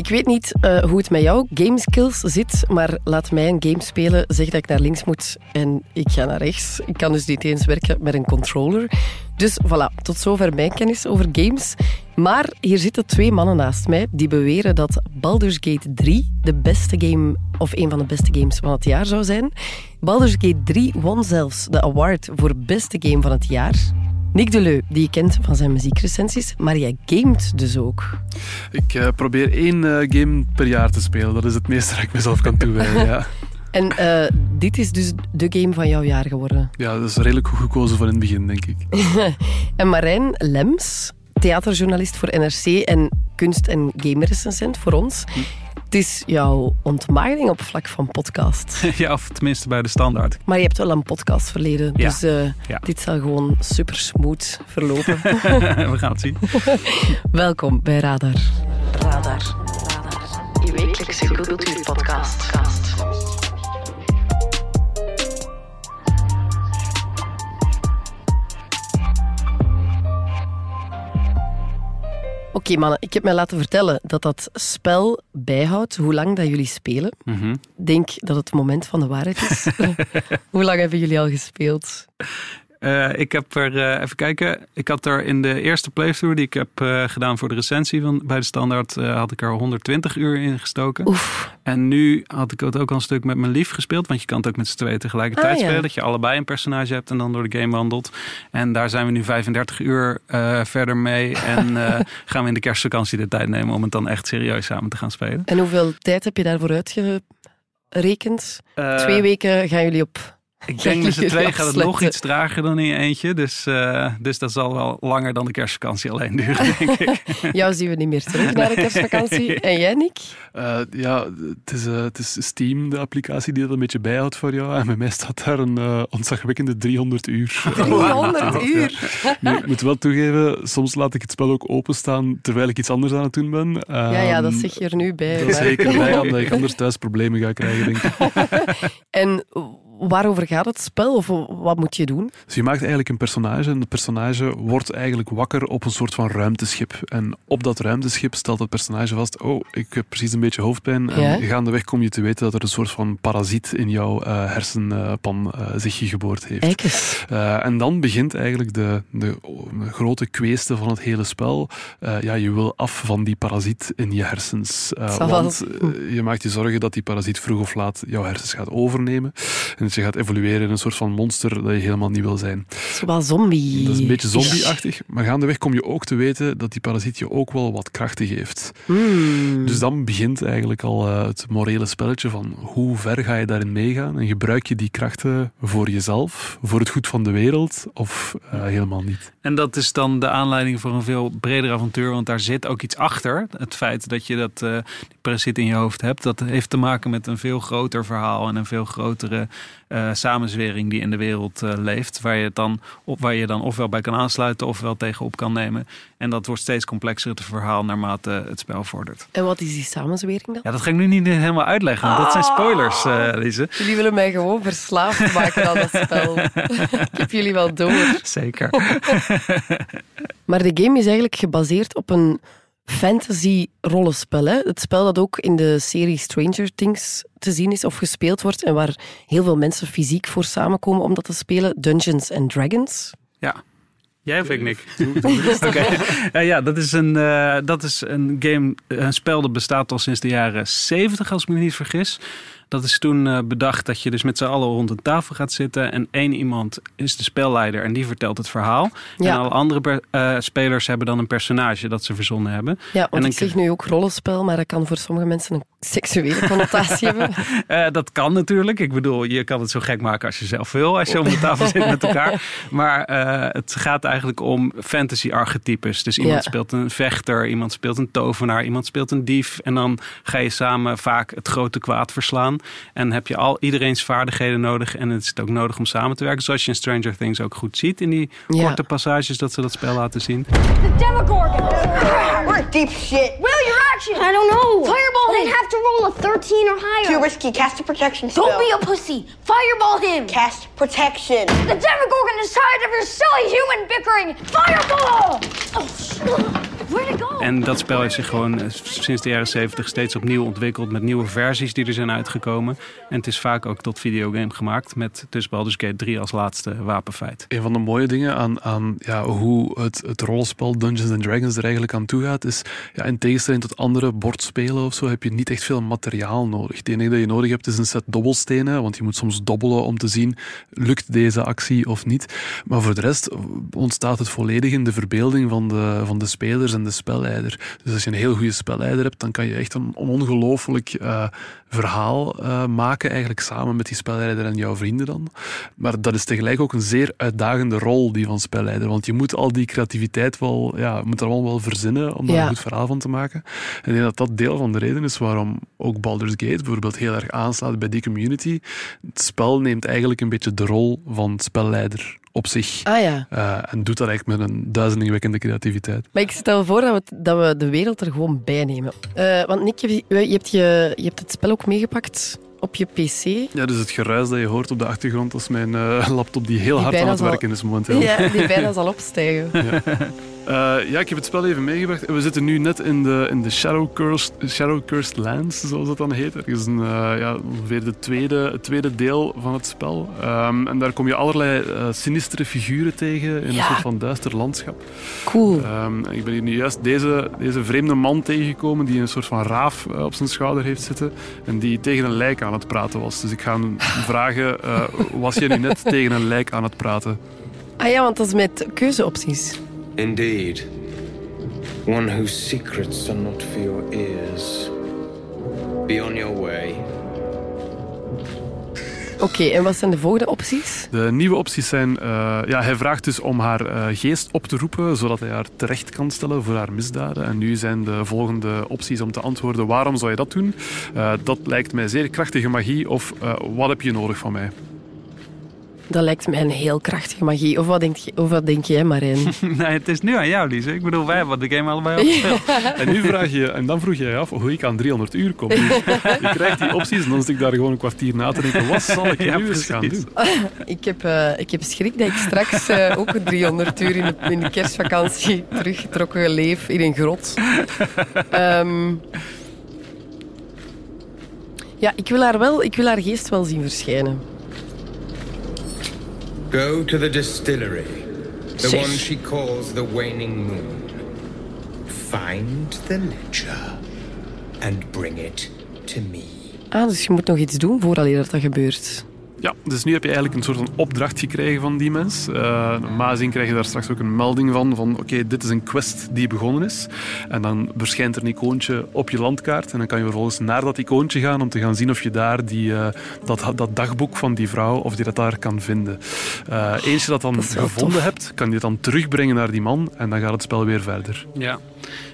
Ik weet niet uh, hoe het met jouw gameskills zit, maar laat mij een game spelen, zeg dat ik naar links moet en ik ga naar rechts. Ik kan dus niet eens werken met een controller. Dus voilà, tot zover mijn kennis over games. Maar hier zitten twee mannen naast mij die beweren dat Baldur's Gate 3 de beste game, of een van de beste games van het jaar zou zijn. Baldur's Gate 3 won zelfs de award voor beste game van het jaar. Nick Deleu, die je kent van zijn muziekrecensies, maar jij gamet dus ook. Ik uh, probeer één uh, game per jaar te spelen. Dat is het meeste dat ik mezelf kan toewijden, ja. En uh, dit is dus de game van jouw jaar geworden? Ja, dat is redelijk goed gekozen van in het begin, denk ik. en Marijn Lems, theaterjournalist voor NRC en kunst- en gamerecensent voor ons. Hm. Het is jouw ontmaagding op vlak van podcast. Ja, of tenminste bij de standaard. Maar je hebt wel een podcast verleden, dus uh, ja. dit zal gewoon super smooth verlopen. We gaan het zien. Welkom bij Radar. Radar. Radar. Je wekelijkse cultuurpodcast. Oké mannen, ik heb mij laten vertellen dat dat spel bijhoudt hoe lang dat jullie spelen. Mhm. Ik denk dat het moment van de waarheid is. hoe lang hebben jullie al gespeeld? Uh, ik heb er, uh, even kijken, ik had er in de eerste playthrough die ik heb uh, gedaan voor de recensie van, bij de standaard, had ik er 120 uur in gestoken. Oef. En nu had ik het ook al een stuk met mijn lief gespeeld, want je kan het ook met z'n tweeën tegelijkertijd ah, spelen. Dat je allebei een personage hebt en dan door de game wandelt. En daar zijn we nu 35 uur verder mee en gaan we in de kerstvakantie de tijd nemen om het dan echt serieus samen te gaan spelen. En hoeveel tijd heb je daarvoor uitgerekend? Twee weken gaan jullie op ik denk met z'n twee gaat het nog iets trager dan in je eentje. Dus, uh, dus dat zal wel langer dan de kerstvakantie alleen duren, denk ik. Jou zien we niet meer terug naar de kerstvakantie. En jij, Nick? Uh, ja, het is, uh, het is Steam, de applicatie die dat een beetje bijhoudt voor jou. En bij mij staat daar een uh, ontzagwekkende 300 uur. 300 uur? Nu, ik moet wel toegeven, soms laat ik het spel ook openstaan terwijl ik iets anders aan het doen ben. ja, ja, dat ehm, zeg je er nu bij. Dat is zeker bij, omdat ik anders thuis problemen ga krijgen, denk ik. en waarover gaat het spel of wat moet je doen? Dus je maakt eigenlijk een personage en dat personage wordt eigenlijk wakker op een soort van ruimteschip. En op dat ruimteschip stelt het personage vast, oh, ik heb precies een beetje hoofdpijn. En ja? gaandeweg kom je te weten dat er een soort van parasiet in jouw uh, hersenpan uh, zich geboord heeft. Uh, en dan begint eigenlijk de, de, grote kweeste van het hele spel. ja, je wil af van die parasiet in je hersens. want je maakt je zorgen dat die parasiet vroeg of laat jouw hersens gaat overnemen. En je gaat evolueren in een soort van monster dat je helemaal niet wil zijn. Zoals zombie. Dat is een beetje zombie-achtig. Maar gaandeweg kom je ook te weten dat die parasiet je ook wel wat krachten geeft. Hmm. Dus dan begint eigenlijk al uh, het morele spelletje van hoe ver ga je daarin meegaan en gebruik je die krachten voor jezelf, voor het goed van de wereld of uh, helemaal niet. En dat is dan de aanleiding voor een veel breder avontuur, want daar zit ook iets achter. Het feit dat je dat uh, die parasiet in je hoofd hebt, dat heeft te maken met een veel groter verhaal en een veel grotere uh, samenzwering die in de wereld uh, leeft. Waar je, het dan, op, waar je dan ofwel bij kan aansluiten ofwel tegenop kan nemen. En dat wordt steeds complexer het verhaal naarmate het spel vordert. En wat is die samenzwering dan? Ja, dat ga ik nu niet helemaal uitleggen. Want dat zijn ah. spoilers, uh, Lise. Jullie willen mij gewoon verslaafd maken aan dat spel. ik heb jullie wel door. Zeker. maar de game is eigenlijk gebaseerd op een fantasy rollenspel. Hè? Het spel dat ook in de serie Stranger Things te zien is of gespeeld wordt en waar heel veel mensen fysiek voor samenkomen om dat te spelen. Dungeons and Dragons. Ja. Jij of ik, Nick? Oké. Uh, ja, dat is, een, uh, dat is een game, een spel dat bestaat al sinds de jaren 70, als ik me niet vergis. Dat is toen uh, bedacht dat je dus met z'n allen rond een tafel gaat zitten. En één iemand is de spelleider en die vertelt het verhaal. Ja. En alle andere uh, spelers hebben dan een personage dat ze verzonnen hebben. Ja, want en ik zeg nu ook rollenspel, maar dat kan voor sommige mensen een seksuele connotatie hebben. Uh, dat kan natuurlijk. Ik bedoel, je kan het zo gek maken als je zelf wil. Als je om de tafel zit met elkaar. Maar het gaat eigenlijk om fantasy archetypes. Dus iemand ja. speelt een vechter, iemand speelt een tovenaar, iemand speelt een dief. En dan ga je samen vaak het grote kwaad verslaan. En heb je al iedereen's vaardigheden nodig. En het is ook nodig om samen te werken. Zoals je in Stranger Things ook goed ziet. In die ja. korte passages dat ze dat spel laten zien. The Demogorgon! We're deep shit. Will, your action! I don't know. Fireball him! They'd have to roll a 13 or higher. Too risky. Cast a protection spell. Don't be a pussy. Fireball him! Cast protection. The Demogorgon is tired of your silly human bickering. Fireball! Oh, En dat spel heeft zich gewoon sinds de jaren 70 steeds opnieuw ontwikkeld met nieuwe versies die er zijn uitgekomen. En het is vaak ook tot videogame gemaakt met dus Baldur's Gate 3 als laatste wapenfeit. Een van de mooie dingen aan, aan ja, hoe het, het rollenspel Dungeons and Dragons er eigenlijk aan toe gaat, is ja, in tegenstelling tot andere bordspelen of zo, heb je niet echt veel materiaal nodig. Het enige dat je nodig hebt is een set dobbelstenen, want je moet soms dobbelen om te zien, lukt deze actie of niet. Maar voor de rest ontstaat het volledig in de verbeelding van de, van de spelers de spelleider. Dus als je een heel goede spelleider hebt, dan kan je echt een ongelooflijk uh, verhaal uh, maken, eigenlijk samen met die spelleider en jouw vrienden dan. Maar dat is tegelijk ook een zeer uitdagende rol, die van spelleider. Want je moet al die creativiteit wel, ja, moet er allemaal wel verzinnen om daar een goed verhaal van te maken. En ik denk dat dat deel van de reden is waarom ook Baldur's Gate bijvoorbeeld heel erg aanslaat bij die community. Het spel neemt eigenlijk een beetje de rol van spelleider op zich. Ah, ja. Uh, en doet dat eigenlijk met een duizelingwekkende creativiteit. Maar ik stel voor dat we, dat we de wereld er gewoon bij nemen. Uh, want Nick, je, je, hebt je, je hebt het spel ook meegepakt op je pc. Ja, dus het geruis dat je hoort op de achtergrond, is mijn uh, laptop die heel hard aan het werken is momenteel. Ja, die bijna zal opstijgen. Ja. Uh, ja, ik heb het spel even meegebracht. We zitten nu net in de, in de Shadow, Cursed, Shadow Cursed Lands, zoals dat dan heet. Dat is een, uh, ja, ongeveer de tweede, het tweede deel van het spel. Um, en daar kom je allerlei uh, sinistere figuren tegen in ja. een soort van duister landschap. Cool. Um, ik ben hier nu juist deze, deze vreemde man tegengekomen die een soort van raaf op zijn schouder heeft zitten en die tegen een lijk aan het praten was. Dus ik ga hem vragen, was je nu net tegen een lijk aan het praten? Ah ja, want dat is met keuzeopties. Indeed. One whose secrets are not for your ears. Be on your way. Oké, okay, en wat zijn de volgende opties? De nieuwe opties zijn... Uh, ja, hij vraagt dus om haar uh, geest op te roepen, zodat hij haar terecht kan stellen voor haar misdaden. En nu zijn de volgende opties om te antwoorden waarom zou je dat doen? Uh, dat lijkt mij zeer krachtige magie of wat heb je nodig van mij? Dat lijkt mij een heel krachtige magie. Of wat denk, je, of wat denk jij, Marijn? nee, het is nu aan jou, Lise. Ik bedoel, wij hebben de game allebei al gespeeld. en, nu vraag je, en dan vroeg je je af hoe ik aan 300 uur kom. je krijgt die opties en dan zit ik daar gewoon een kwartier na te denken. Wat zal ik ja, nu eens gaan doen? ik, heb, uh, ik heb schrik dat ik straks uh, ook 300 uur in de, in de kerstvakantie teruggetrokken leef in een grot. Um, ja, ik wil, haar wel, ik wil haar geest wel zien verschijnen. Go to the distillery, the one she calls the Waning Moon. Find the ledger and bring it to me. Ah, dus je moet nog iets doen voordat dat gebeurt. Ja, dus nu heb je eigenlijk een soort van opdracht gekregen van die mens. Uh, normaal gezien krijg je daar straks ook een melding van, van oké, dit is een quest die begonnen is. En dan verschijnt er een icoontje op je landkaart en dan kan je vervolgens naar dat icoontje gaan om te gaan zien of je daar die, uh, dat, dat dagboek van die vrouw, of je dat daar kan vinden. Uh, eens je dat dan gevonden hebt, kan je het dan terugbrengen naar die man en dan gaat het spel weer verder. Ja.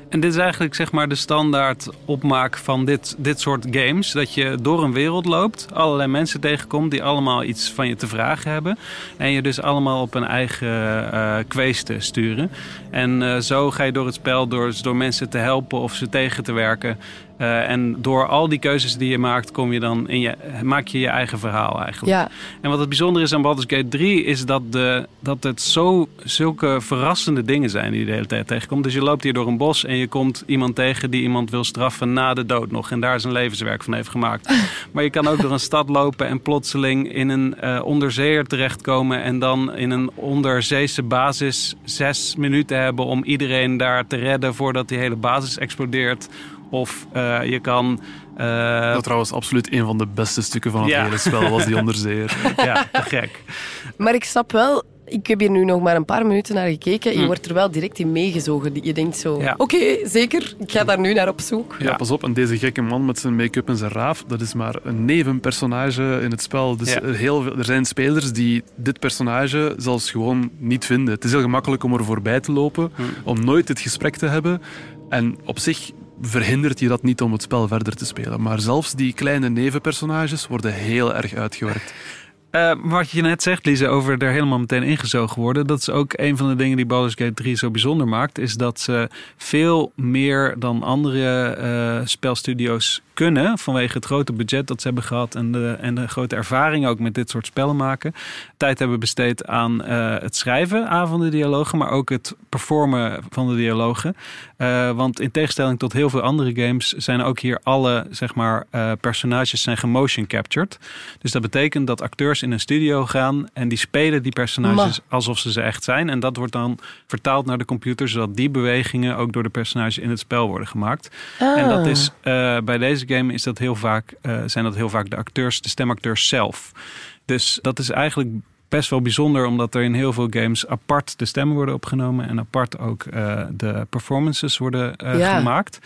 En dit is eigenlijk zeg maar de standaard opmaak van dit, dit soort games. Dat je door een wereld loopt, allerlei mensen tegenkomt die allemaal iets van je te vragen hebben. En je dus allemaal op een eigen uh, sturen. En uh, zo ga je door het spel door, door mensen te helpen of ze tegen te werken. Uh, en door al die keuzes die je maakt, kom je dan in je, maak je je eigen verhaal eigenlijk. Ja. En wat het bijzondere is aan Baldur's Gate 3 is dat, de, dat het zo, zulke verrassende dingen zijn die je de hele tijd tegenkomt. Dus je loopt hier door een bos en je komt iemand tegen die iemand wil straffen na de dood nog. En daar zijn levenswerk van heeft gemaakt. maar je kan ook door een stad lopen en plotseling in een uh, onderzeeër terechtkomen. En dan in een onderzeese basis zes minuten hebben om iedereen daar te redden voordat die hele basis explodeert. Of uh, je kan... Uh... Dat trouwens absoluut een van de beste stukken van het ja. hele spel was, die onderzeeër. ja, te gek. Maar ik snap wel... Ik heb hier nu nog maar een paar minuten naar gekeken. Je hm. wordt er wel direct in meegezogen. Je denkt zo, ja. oké, okay, zeker. Ik ga daar nu naar op zoek. Ja, pas op. En deze gekke man met zijn make-up en zijn raaf, dat is maar een nevenpersonage in het spel. Dus er, heel veel, er zijn spelers die dit personage zelfs gewoon niet vinden. Het is heel gemakkelijk om er voorbij te lopen, hm. om nooit het gesprek te hebben. En op zich verhindert je dat niet om het spel verder te spelen. Maar zelfs die kleine nevenpersonages worden heel erg uitgewerkt. Uh, wat je net zegt, Lise, over er helemaal meteen ingezogen worden. Dat is ook een van de dingen die Baldur's Gate 3 zo bijzonder maakt. Is dat ze veel meer dan andere uh, spelstudio's kunnen. Vanwege het grote budget dat ze hebben gehad. En de, en de grote ervaring ook met dit soort spellen maken. Tijd hebben besteed aan uh, het schrijven aan van de dialogen. Maar ook het performen van de dialogen. want in tegenstelling tot heel veel andere games zijn ook hier alle zeg maar, personages zijn gemotion captured. Dus dat betekent dat acteurs in een studio gaan en die spelen die personages alsof ze ze echt zijn. En dat wordt dan vertaald naar de computer, zodat die bewegingen ook door de personages in het spel worden gemaakt. En dat is uh, bij deze game is dat heel vaak, uh, zijn dat heel vaak de acteurs, de stemacteurs zelf. Dus dat is eigenlijk best wel bijzonder, omdat er in heel veel games apart de stemmen worden opgenomen en apart ook uh, de performances worden ja. gemaakt.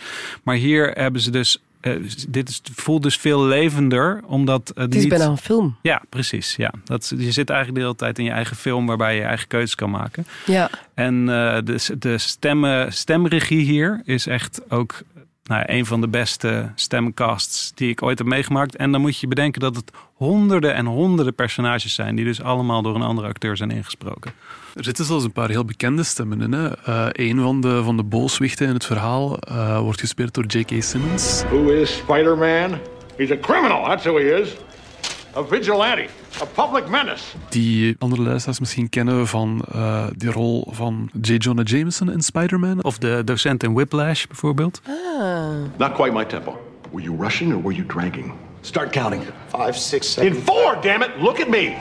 Maar hier hebben ze dus uh, dit is, voelt dus veel levender, omdat het is bijna een film. Ja, precies. Ja. Dat, je zit eigenlijk de hele tijd in je eigen film, waarbij je je eigen keuzes kan maken. Ja. En de, de stemmen, stemregie hier is echt ook nou, een van de beste stemcasts die ik ooit heb meegemaakt. En dan moet je bedenken dat het honderden en honderden personages zijn, die dus allemaal door een andere acteur zijn ingesproken. Er zitten zelfs een paar heel bekende stemmen in. Hè. Uh, een van de, van de booswichten in het verhaal uh, wordt gespeeld door J.K. Simmons. Who is Spider-Man? He's a criminal, that's who he is. A vigilante. A public menace. Die andere luisteraars misschien kennen van uh, die rol van J. Jonah Jameson in Spider-Man. Of de docent in Whiplash bijvoorbeeld. Ah. Not quite my tempo. Were you rushing or were you dragging? Start counting. Five, six, seven. In four, damn it! Look at me!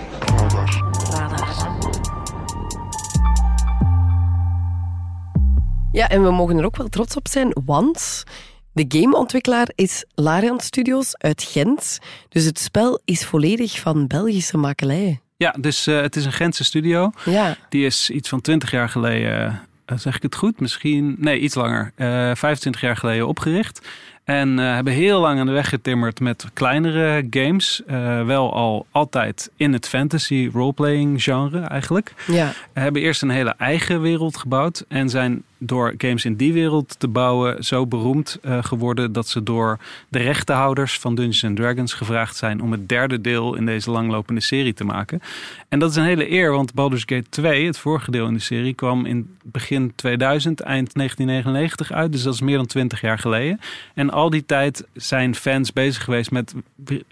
Ja, en we mogen er ook wel trots op zijn, want de gameontwikkelaar is Larian Studios uit Gent. Dus het spel is volledig van Belgische makelij. Ja, dus uh, het is een Gentse studio. Ja. Die is iets van 20 jaar geleden, uh, zeg ik het goed? Misschien, nee, iets langer. Uh, 25 jaar geleden opgericht. En hebben heel lang aan de weg getimmerd met kleinere games. Wel al altijd in het fantasy roleplaying genre eigenlijk. Ja. Hebben eerst een hele eigen wereld gebouwd. En zijn door games in die wereld te bouwen zo beroemd uh, geworden dat ze door de rechtenhouders van Dungeons Dragons gevraagd zijn om het derde deel in deze langlopende serie te maken. En dat is een hele eer, want Baldur's Gate 2, het vorige deel in de serie, kwam in begin 2000, eind 1999 uit. Dus dat is meer dan 20 jaar geleden. En al die tijd zijn fans bezig geweest met: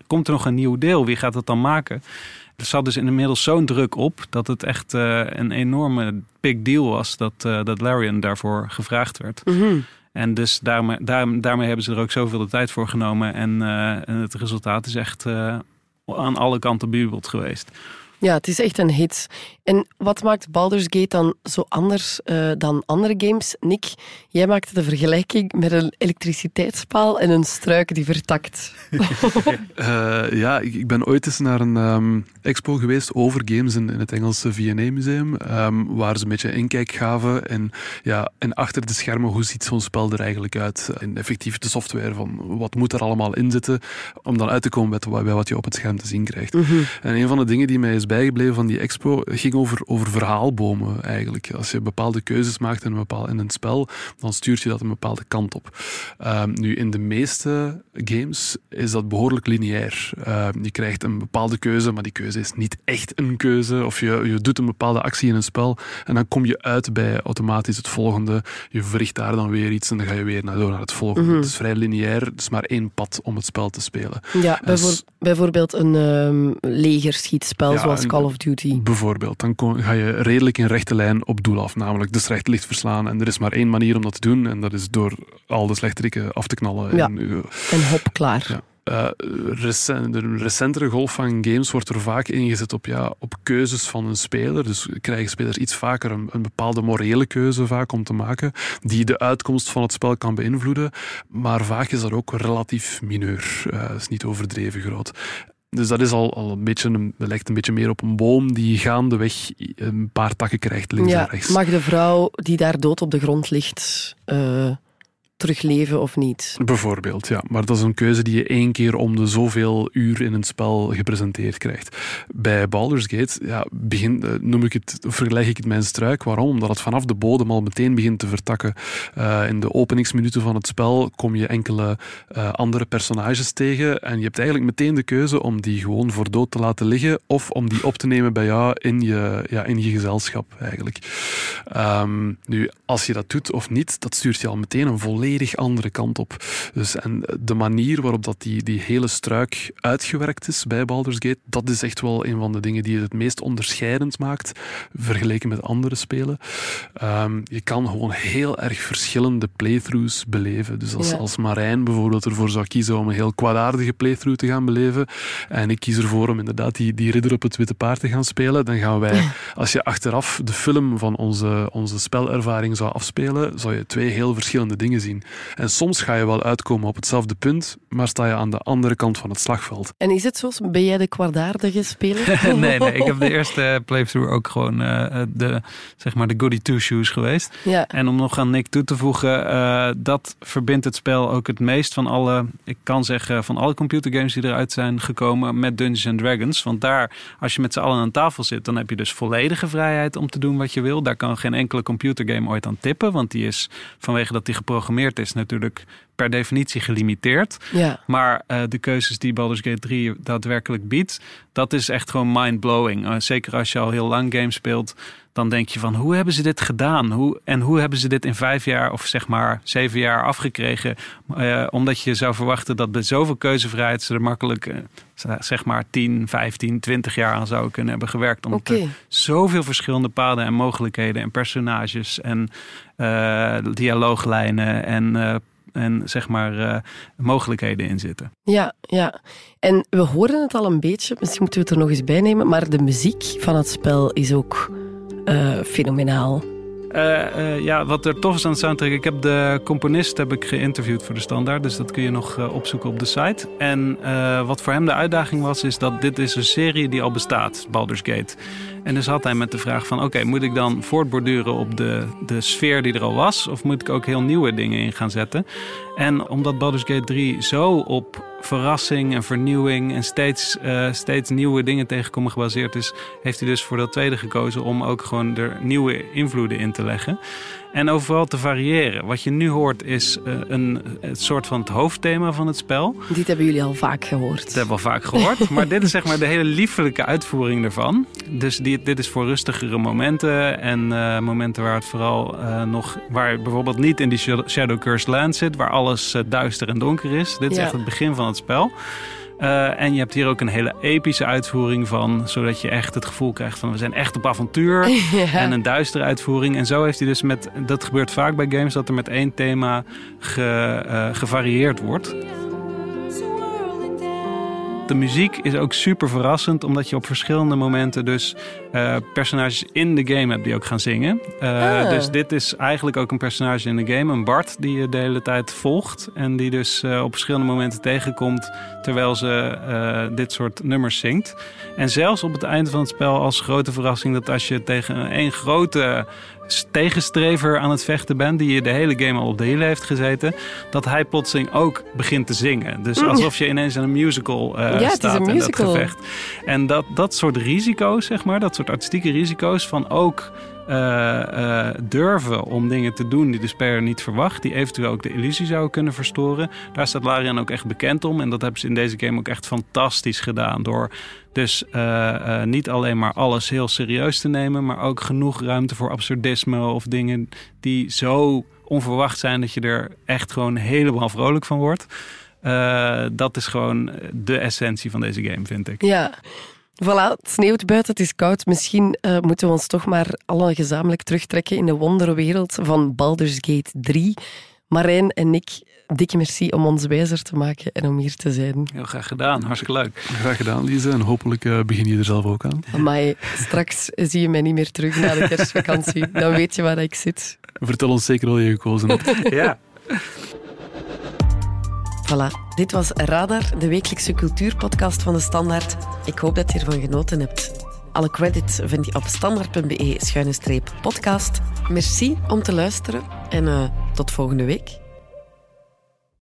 komt er nog een nieuw deel? Wie gaat het dan maken? Er zat dus inmiddels zo'n druk op dat het echt uh, een enorme big deal was dat, uh, dat Larian daarvoor gevraagd werd. Mm -hmm. En dus daarmee, daar, daarmee hebben ze er ook zoveel de tijd voor genomen. En, uh, en het resultaat is echt aan alle kanten bejubeld geweest. Ja, het is echt een hit. En wat maakt Baldur's Gate dan zo anders uh, dan andere games? Nick, jij maakte de vergelijking met een elektriciteitspaal en een struik die vertakt. uh, ja, ik, ben ooit eens naar een um, expo geweest over games in, in het Engelse V&A Museum, um, waar ze een beetje inkijk gaven en, ja, en achter de schermen, hoe ziet zo'n spel er eigenlijk uit? En effectief de software, van wat moet er allemaal in zitten, om dan uit te komen bij, bij wat je op het scherm te zien krijgt. Mm -hmm. En een van de dingen die mij is bijgebleven van die expo ging over, over verhaalbomen eigenlijk. Als je bepaalde keuzes maakt in een, bepaald, in een spel, dan stuurt je dat een bepaalde kant op. Um, nu, in de meeste games is dat behoorlijk lineair. Uh, je krijgt een bepaalde keuze, maar die keuze is niet echt een keuze. Of je, je doet een bepaalde actie in een spel en dan kom je uit bij automatisch het volgende. Je verricht daar dan weer iets en dan ga je weer naar, door naar het volgende. Mhm. Het is vrij lineair, het is maar één pad om het spel te spelen. Ja, bijvoor bijvoorbeeld een um, legerschietspel Ja, zoals Call of Duty. Bijvoorbeeld, dan kon- ga je redelijk in rechte lijn op doel af, namelijk de slecht licht verslaan. En er is maar één manier om dat te doen, en dat is door al de slechterikken af te knallen. Ja. En, uh, En hop, klaar. Ja. eh, recent, de recentere golf van games wordt er vaak ingezet op, ja, op keuzes van een speler. Dus krijgen spelers iets vaker een, een bepaalde morele keuze vaak om te maken, die de uitkomst van het spel kan beïnvloeden. Maar vaak is dat ook relatief mineur. Eh, is niet overdreven groot. Dus dat is al, al een beetje een, lijkt een beetje meer op een boom die gaandeweg een paar takken krijgt links en rechts. mag de vrouw die daar dood op de grond ligt, eh, terugleven of niet. Bijvoorbeeld, ja. Maar dat is een keuze die je één keer om de zoveel uur in een spel gepresenteerd krijgt. Bij Baldur's Gate ja, begin, eh, noem ik het, vergelijk ik het mijn struik. Waarom? Omdat het vanaf de bodem al meteen begint te vertakken. Uh, in de openingsminuten van het spel kom je enkele uh, andere personages tegen en je hebt eigenlijk meteen de keuze om die gewoon voor dood te laten liggen of om die op te nemen bij jou in je, ja, in je gezelschap eigenlijk. Um, nu, als je dat doet of niet, dat stuurt je al meteen een volledig andere kant op. Dus, en de manier waarop dat die, die hele struik uitgewerkt is bij Baldur's Gate, dat is echt wel een van de dingen die het het meest onderscheidend maakt vergeleken met andere spelen. Um, je kan gewoon heel erg verschillende playthroughs beleven. Dus als, ja. als Marijn bijvoorbeeld ervoor zou kiezen om een heel kwaadaardige playthrough te gaan beleven en ik kies ervoor om inderdaad die, die ridder op het witte paard te gaan spelen, dan gaan wij, als je achteraf de film van onze, onze spelervaring zou afspelen, zou je twee heel verschillende dingen zien. En soms ga je wel uitkomen op hetzelfde punt, maar sta je aan de andere kant van het slagveld. En is het zo? Ben jij de kwaadaardige speler? nee, nee, ik heb de eerste playthrough ook gewoon uh, de, zeg maar de goody two-shoes geweest. Ja. En om nog aan Nick toe te voegen, uh, dat verbindt het spel ook het meest van alle, ik kan zeggen, van alle computergames die eruit zijn gekomen met Dungeons and Dragons. Want daar, als je met z'n allen aan tafel zit, dan heb je dus volledige vrijheid om te doen wat je wil. Daar kan geen enkele computergame ooit aan tippen, want die is vanwege dat die geprogrammeerd is natuurlijk per definitie gelimiteerd. Ja. Maar uh, de keuzes die Baldur's Gate 3 daadwerkelijk biedt, dat is echt gewoon mind-blowing. Uh, zeker als je al heel lang games speelt, dan denk je van hoe hebben ze dit gedaan? Hoe, en hoe hebben ze dit in vijf jaar of zeg maar zeven jaar afgekregen? Uh, omdat je zou verwachten dat bij zoveel keuzevrijheid ze er makkelijk zeg maar 10, 15, 20 jaar aan zouden kunnen hebben gewerkt. Om okay. zoveel verschillende paden en mogelijkheden en personages en dialooglijnen en en zeg maar uh, mogelijkheden in zitten. Ja, ja. En we horen het al een beetje, misschien moeten we het er nog eens bij nemen, maar de muziek van het spel is ook uh, fenomenaal. Uh, uh, ja, wat er tof is aan de soundtrack. Ik heb de componist heb ik geïnterviewd voor de standaard. Dus dat kun je nog uh, opzoeken op de site. En wat voor hem de uitdaging was, is dat dit is een serie die al bestaat, Baldur's Gate. En dus had hij met de vraag van... oké, moet ik dan voortborduren op de, de sfeer die er al was... of moet ik ook heel nieuwe dingen in gaan zetten? En omdat Baldur's Gate 3 zo op verrassing en vernieuwing... en steeds, uh, steeds nieuwe dingen tegenkomen gebaseerd is... heeft hij dus voor dat tweede gekozen om ook gewoon er nieuwe invloeden in te leggen. En overal te variëren. Wat je nu hoort is uh, een, een soort van het hoofdthema van het spel. Dit hebben jullie al vaak gehoord. Dat hebben we al vaak gehoord. maar dit is zeg maar de hele liefelijke uitvoering ervan. Dus die, dit is voor rustigere momenten. En uh, momenten waar het vooral uh, nog... Waar bijvoorbeeld niet in die Shadow Cursed Land zit. Waar alles duister en donker is. Dit is ja. echt het begin van het spel. Uh, en je hebt hier ook een hele epische uitvoering van, zodat je echt het gevoel krijgt van we zijn echt op avontuur. ja. En een duistere uitvoering. En zo heeft hij dus met, dat gebeurt vaak bij games, dat er met één thema ge, uh, gevarieerd wordt. De muziek is ook super verrassend, omdat je op verschillende momenten dus uh, personages in de game hebt die ook gaan zingen. Uh, ah. Dus dit is eigenlijk ook een personage in de game, een Bart, die je de hele tijd volgt. En die dus uh, op verschillende momenten tegenkomt terwijl ze dit soort nummers zingt. En zelfs op het einde van het spel als grote verrassing dat als je tegen een grote tegenstrever aan het vechten bent, die je de hele game al op de hielen heeft gezeten, dat hij plotseling ook begint te zingen. Dus alsof je ineens in een musical uh, ja, staat in musical. dat gevecht. En dat, dat soort risico's, zeg maar, dat soort artistieke risico's van ook uh, durven om dingen te doen die de speler niet verwacht, die eventueel ook de illusie zouden kunnen verstoren. Daar staat Larian ook echt bekend om. En dat hebben ze in deze game ook echt fantastisch gedaan. Door dus uh, niet alleen maar alles heel serieus te nemen, maar ook genoeg ruimte voor absurdisme of dingen die zo onverwacht zijn dat je er echt gewoon helemaal vrolijk van wordt. dat is gewoon de essentie van deze game, vind ik. Ja. Voilà, het sneeuwt buiten, het is koud. Misschien uh, moeten we ons toch maar alle gezamenlijk terugtrekken in de wonderwereld van Baldur's Gate 3. Marijn en ik, dikke merci om ons wijzer te maken en om hier te zijn. Heel graag gedaan, hartstikke leuk. Graag gedaan, Lise. En hopelijk uh, begin je er zelf ook aan. Maar straks zie je mij niet meer terug na de kerstvakantie. Dan weet je waar ik zit. Vertel ons zeker wat je gekozen hebt. ja. Voilà, dit was Radar, de wekelijkse cultuurpodcast van de Standaard. Ik hoop dat je ervan genoten hebt. Alle credits vind je op standaard.be-podcast. Merci om te luisteren en uh, tot volgende week.